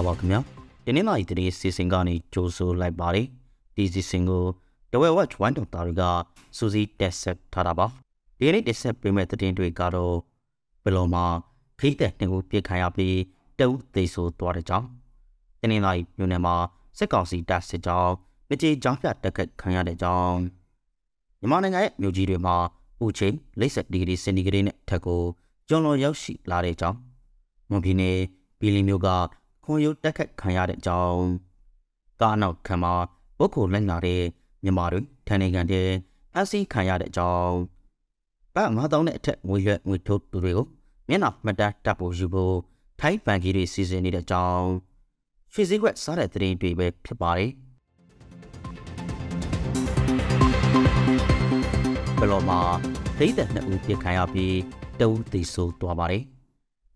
လာပါခင်ဗျာဒီနေ့လိုက်တဲ့စီစဉ်ကနေကြိုးဆိုလိုက်ပါတယ်ဒီစီစဉ်ကို The Web Watch 1ဒေါက်တာတွေကစူးစီးတက်ဆက်ထားတာပါဒီနေ့တက်ဆက်ပေးမဲ့သတင်းတွေကတော့ဘယ်လိုမှခိတဲ့နှစ်ဦးပြစ်ခံရပြီးတအုပ်သိဆိုးသွားတဲ့ကြောင်းဒီနေ့လိုက်မြို့နယ်မှာစစ်ကောင်စီတပ်စစ်ကြောင်းမကြေကြောင်းပြတက်ခတ်ခံရတဲ့ကြောင်းမြန်မာနိုင်ငံရဲ့မြို့ကြီးတွေမှာဥချိန်50ဒီဂရီစင်တီဂရိနဲ့ထက်ကိုကျွန်းလောရောက်ရှိလာတဲ့ကြောင်းမွန်ပြည်နယ်ဘီလီမျိုးက ခွန်ရုပ်တက်ခတ်ခံရတဲ့အကြောင်းကားနောက်ခံမှာဘုတ်ခုလိုက်လာတဲ့မြန်မာတွေထန်နေကန်တဲ့အဆီခံရတဲ့အကြောင်းဘာငါးတောင်းတဲ့အထက်ငွေရွက်ငွေထုတ်သူတွေကိုမျက်နှာမှတ်တမ်းတပ်ဖို့ယူဖို့ထိုင်းဘဏ်ကြီးတွေစီစဉ်နေတဲ့အကြောင်းရွှေစည်းကွက်စားတဲ့သတင်းတွေပဲဖြစ်ပါတယ်ဘလော်မှာဒိတ်တဲ့နှစ်ဦးပြစ်ခံရပြီးတဦးသေဆုံးသွားပါတယ်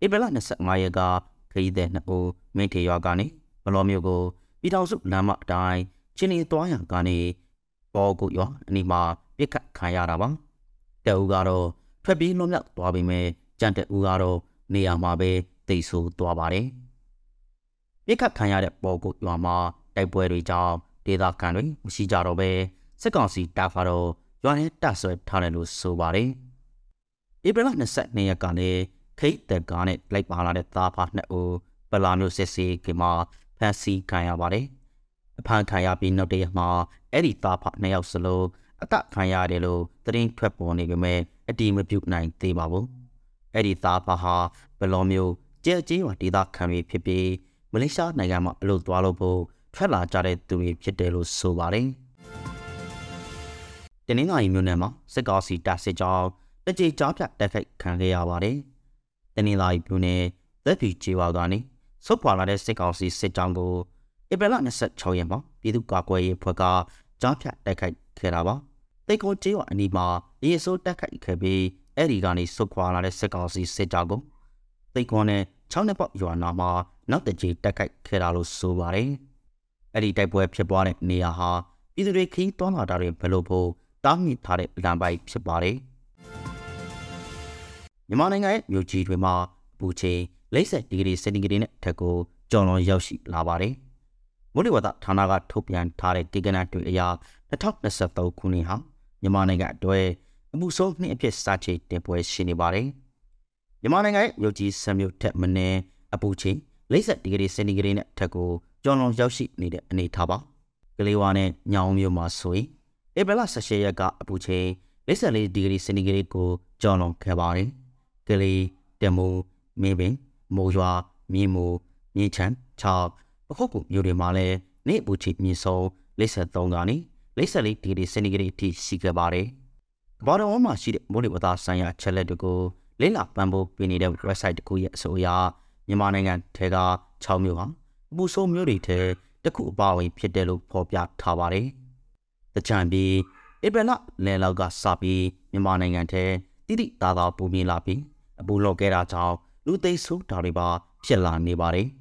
ဧပြီလ25ရက်ကခ ရီးသည်နှစ်ဦးမင်းထေရွာကနေဘလော်မြို့ကိုပြည်တော်စုလမ်းမအတိုင်းချင်းနေသွားရန်ကနေပေါ်ကိုရွာအနီးမှာပြစ်ခတ်ခံရတာပါတဦးကတော့ထွက်ပြေးလွတ်မြောက်သွားပေမဲ့ကြံတဲ့ဦးကတော့နေရာမှာပဲတိတ်ဆိုးသွားပါတယ်ပြစ်ခတ်ခံရတဲ့ပေါ်ကိုရွာမှာတိုက်ပွဲတွေကြောင့်ဒေသခံတွေမရှိကြတော့ပဲစစ်ကောင်စီတပ်ကတော့ရွာထဲတပ်ဆွဲထားတယ်လို့ဆိုပါတယ်ဧပြီလ22ရက်ကလည်း ခိတ်တက်ကားနဲ့လိုက်ပါလာတဲ့သားဖားနှစ်ဦးပလာမျိုးစစ်စီကမှာဖမ်းဆီးခံရပါတယ်။အဖမ်းခံရပြီးနောက်တရက်မှာအဲ့ဒီသားဖားနှစ်ယောက်စလုံးအသက်ခံရတယ်လို့သတင်းထွက်ပေါ်နေပေမဲ့အတိမပြုတ်နိုင်သေးပါဘူး။အဲ့ဒီသားဖားဟာဘလောမျိုးကြဲကြေးဝဒေသခံတွေဖြစ်ပြီးမလေးရှားနိုင်ငံမှာအလုပ်သွားလို့ဖို့ထွက်လာကြတဲ့သူတွေဖြစ်တယ်လို့ဆိုပါတယ်။တနင်္လာရီမြို့နယ်မှာစစ်ကောင်စီတပ်စစ်ကြောင်းတကြေကြားပြတက်ခိုက်ခံခဲ့ရပါတယ်။ တနင်္လာရီပြည်နယ်သက်ဖြူကျေးဝါကနေဆုတ်ခွာလာတဲ့စစ်ကောင်စီစစ်ကြောင်းကိုဧပြီလ26ရက်မှာပြည်သူ့ကာကွယ်ရေးဖွဲ့ကကြားဖြတ်တိုက်ခိုက်ခဲ့တာပါ။တိတ်ကိုကျေးဝါအနီးမှာရေဆိုးတိုက်ခိုက်ခဲ့ပြီးအဲ့ဒီကနေဆုတ်ခွာလာတဲ့စစ်ကောင်စီစစ်ကြောင်းကိုတိတ်ကွန်နဲ့6နှစ်ပေါက်ရွာနာမှာနောက်တကြိမ်တိုက်ခိုက်ခဲ့တာလို့ဆိုပါတယ်။အဲ့ဒီတိုက်ပွဲဖြစ်ပွားတဲ့နေရာဟာပြည်သူတွေခီးတွန်းလာတာတွေဘယ်လိုဖို့တားမြစ်ထားတဲ့လမ်းပိုင်းဖြစ်ပါတယ်။ မြန်မာနိုင်ငံရဲ့မြို့ကြီးတွေမှာအပူချိန်40ဒီဂရီစင်တီဂရေနဲ့ထက်ကိုကျော်လွန်ရောက်ရှိလာပါတယ်။မိုးလေဝသဌာနကထုတ်ပြန်ထားတဲ့ဒီကနတွေအရ2023ခုနှစ်ဟာမြန်မာနိုင်ငံအတွက်အမှုဆုံးနှစ်အဖြစ်စချိန်တင်ပွဲရှိနေပါတယ်။မြန်မာနိုင်ငံရဲ့မြို့ကြီးဆံမြို့ထက်မနည်းအပူချိန်40ဒီဂရီစင်တီဂရေနဲ့ထက်ကိုကျော်လွန်ရောက်ရှိနေတဲ့အနေအထားပါ။ကလေးဝါနဲ့ညောင်မြို့မှာဆိုရင်ဧပြီလ18ရက်ကအပူချိန်44ဒီဂရီစင်တီဂရေကိုကျော်လွန်ခဲ့ပါတယ်။ ကလေးတမူမင်းပင်မိုးရွာမြင်းမူမြင်းချမ်း6ပခုတ်ကူမြို့တွေမှာလည်းနေ့အပူချိန်မြင့်ဆုံး53ကနေ54ဒီဂရီစင်တီဂရိအထိရှိခဲ့ပါတယ်။ကမ္ဘာတော်မှာရှိတဲ့မိုးလေဝသဆိုင်ရာချက်လက်တွေကိုလေ့လာပံ့ပိုးပေးနေတဲ့ website တစ်ခုရဲ့အဆိုအရမြန်မာနိုင်ငံထဲက6မြို့ဟာအပူဆုံးမြို့တွေထဲတစ်ခုအပါအဝင်ဖြစ်တယ်လို့ဖော်ပြထားပါတယ်။တချံပြီးဧပြီလလယ်လောက်ကစပြီးမြန်မာနိုင်ငံထဲတိတိတသာပူမြင်လာပြီး အပူလော့ခဲ့တာကြောင့်လူသိဆိုးတာတွေပါဖြစ်လာနေပါတယ်။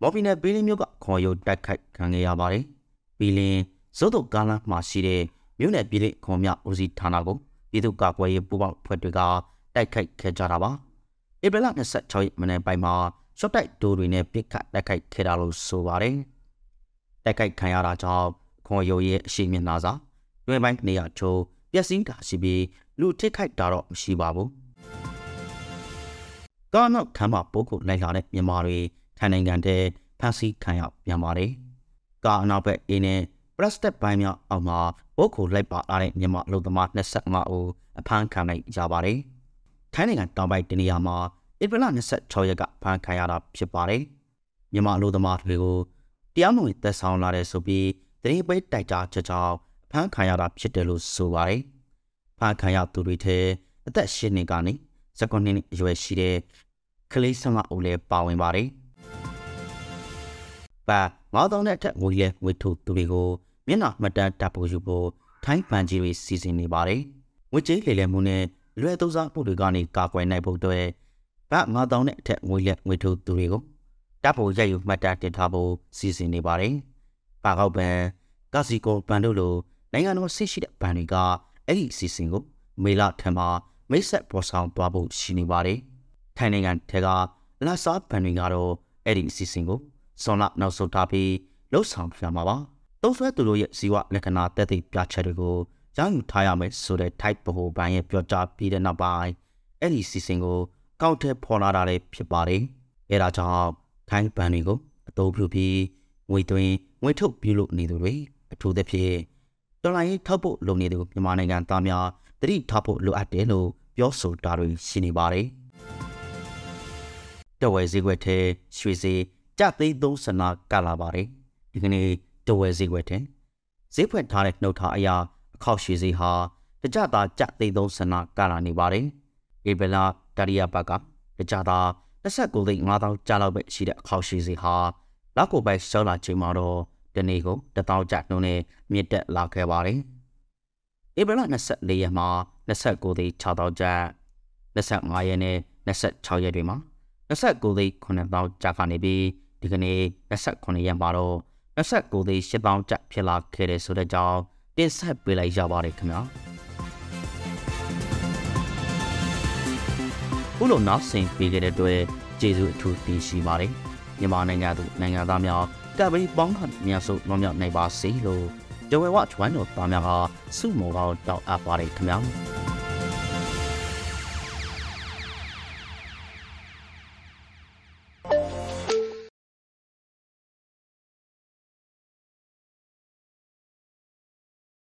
မော်ပီနယ်ဘီလင်းမြို့ကခေါ်ရုပ်တိုက်ခိုက်ခံခဲ့ရပါတယ်။ဘီလင်းဇိုးတို့ကားလမ်းမှာရှိတဲ့မြို့နယ်ပြည်လိခွန်မြဦးစီးဌာနကိုပြည်သူ့ကာကွယ်ရေးပူးပေါင်းဖွဲ့တွေကတိုက်ခိုက်ခဲ့ကြတာပါ။ဧပြီလ26ရက်မနေ့ပိုင်းမှာရှော့တိုက်ဒိုးတွေနဲ့ပစ်ခတ်တိုက်ခိုက်ခဲ့တာလို့ဆိုပါတယ်။တိုက်ခိုက်ခံရတာကြောင့်ခွန်ရုပ်ရဲ့အရှိမျက်နှာစာတွင်ပိုင်းနေရာချိုးပျက်စီးတာရှိပြီး လူထိခိုက်တာတော့မရှိပါဘူး။ကားနောက်ခမ်းမှာပိုးကိုလိုက်လာတဲ့မြန်မာတွေထိုင်နိုင်ငံတဲ့ဖမ်းဆီးခံရပြန်ပါတယ်။ကားအနောက်ဘက်အင်းနဲ့ပလတ်စတစ်ပိုင်းများအောက်မှာပိုးကိုလိုက်ပါလာတဲ့မြန်မာလူသမား25ဦးအဖမ်းခံလိုက်ကြပါတယ်။ထိုင်းနိုင်ငံတောင်ပိုင်းတနေရာမှာဧပြီလ26ရက်ကဖမ်းခံရတာဖြစ်ပါတယ်။မြန်မာလူသမားတွေကိုတရားမဝင်သက်ဆောင်လာတဲ့ဆိုပြီးတရင်ပိတ်တိုက်ကြချက်ကြောင့်ဖမ်းခံရတာဖြစ်တယ်လို့ဆိုပါတယ်။ ဖမ်းခံရသူတွေထဲအသက်၈နှစ်ကနေ၁၉နှစ်အရွယ်ရှိတဲ့ကလေးဆငါဦးလည်းပါဝင်ပါတယ်။ပါ9000နဲ့အထက်ငွေလဲငွေထုတ်သူတွေကိုမျက်နှာမှတ်တမ်းတပ်ဖို့ယူဖို့ထိုင်းဘဏ်ကြီးတွေစီစဉ်နေပါတယ်။ငွေကြေးလေလည်မှုနဲ့လွယ်သုံးစားမှုတွေကနေကာကွယ်နိုင်ဖို့အတွက်ဗတ်9000နဲ့အထက်ငွေလက်ငွေထုတ်သူတွေကိုတပ်ဖို့ရိုက်ယူမှတ်တမ်းတင်ထားဖို့စီစဉ်နေပါတယ်။ပါကောက်ပန်ကာစီကိုပန်တို့လိုနိုင်ငံတော်ဆစ်ရှိတဲ့ဘဏ်တွေက အဲ့ဒီအစီအစဉ်ကိုမေလထံမှာမိတ်ဆက်ပေါ်ဆောင်သွားဖို့ရှိနေပါတယ်။ထိုင်းနိုင်ငံထဲကလာစားဘန်တွေကတော့အဲ့ဒီအစီအစဉ်ကိုဆွန်လာနောက်ဆုတ်ထားပြီးလှုပ်ဆောင်ပြမှာပါသုံးဆွဲသူတို့ရဲ့ဇီဝလက္ခဏာတက်သည့်ပြချက်တွေကိုရယူထားရမယ်ဆိုတဲ့ type ဗဟိုဘန်ရဲ့ပြောကြားပြီးတဲ့နောက်ပိုင်းအဲ့ဒီအစီအစဉ်ကိုကောက်ထည့်ဖော်လာတာလည်းဖြစ်ပါတယ်အဲဒါကြောင့်ထိုင်းဘန်တွေကိုအသုံးပြုပြီးငွေသွင်းငွေထုတ်ပြုလုပ်နေသူတွေအထူးသဖြင့် တော်လိုင်းထောက်ဖို့လုပ်နေသူမြန်မာနိုင်ငံသားများတတိထားဖို့လိုအပ်တယ်လို့ပြောဆိုတာတွေရှိနေပါတယ်တဝဲစည်းကွက်ထဲရွှေစီကြသိန်းသုံးဆနာကလာပါတယ်ဒီကနေ့တဝဲစည်းကွက်ထဲဈေးဖွင့်ထားတဲ့နှုတ်ထားအရာအခောက်ရွှေစီဟာတကြတာကြသိန်းသုံးဆနာကလာနေပါတယ်ဧပြီလတရိယာဘက်ကတကြတာ29သိန်း5000ကျလောက်ပဲရှိတဲ့အခောက်ရွှေစီဟာလောက်ကိုပဲရှောလာချိန်မှာတော့ တနေ့ကို1000ကျနှုန်းနဲ့မြင့်တက်လာခဲ့ပါတယ်ဧပြီလ24ရက်မှာ29သိန်း6000ကျပ်25ရက်နဲ့26ရက်တွေမှာ29သိန်း9000ကျပ်ကနေပြီးဒီကနေ့29ရက်မှာတော့29သိန်း8000ကျပ်ဖြစ်လာခဲ့တယ်ဆိုတဲ့ကြောင်းတင်ဆက်ပေးလိုက်ရပါတယ်ခင်ဗျာခုလိုနောက်ဆင်ပေးခဲ့တဲ့အတွက်ကျေးဇူးအထူးတင်ရှိပါတယ်မြန်မာနိုင်ငံသူနိုင်ငံသားများ ကပ္ပရီပေါင်းခန့်များစုလွန်မြောက်နိုင်ပါစေလို့ကြဝဲဝကျွမ်းတော်သားများကစုမောကောင်းတောက်အပ်ပါတယ်ခင်ဗျာ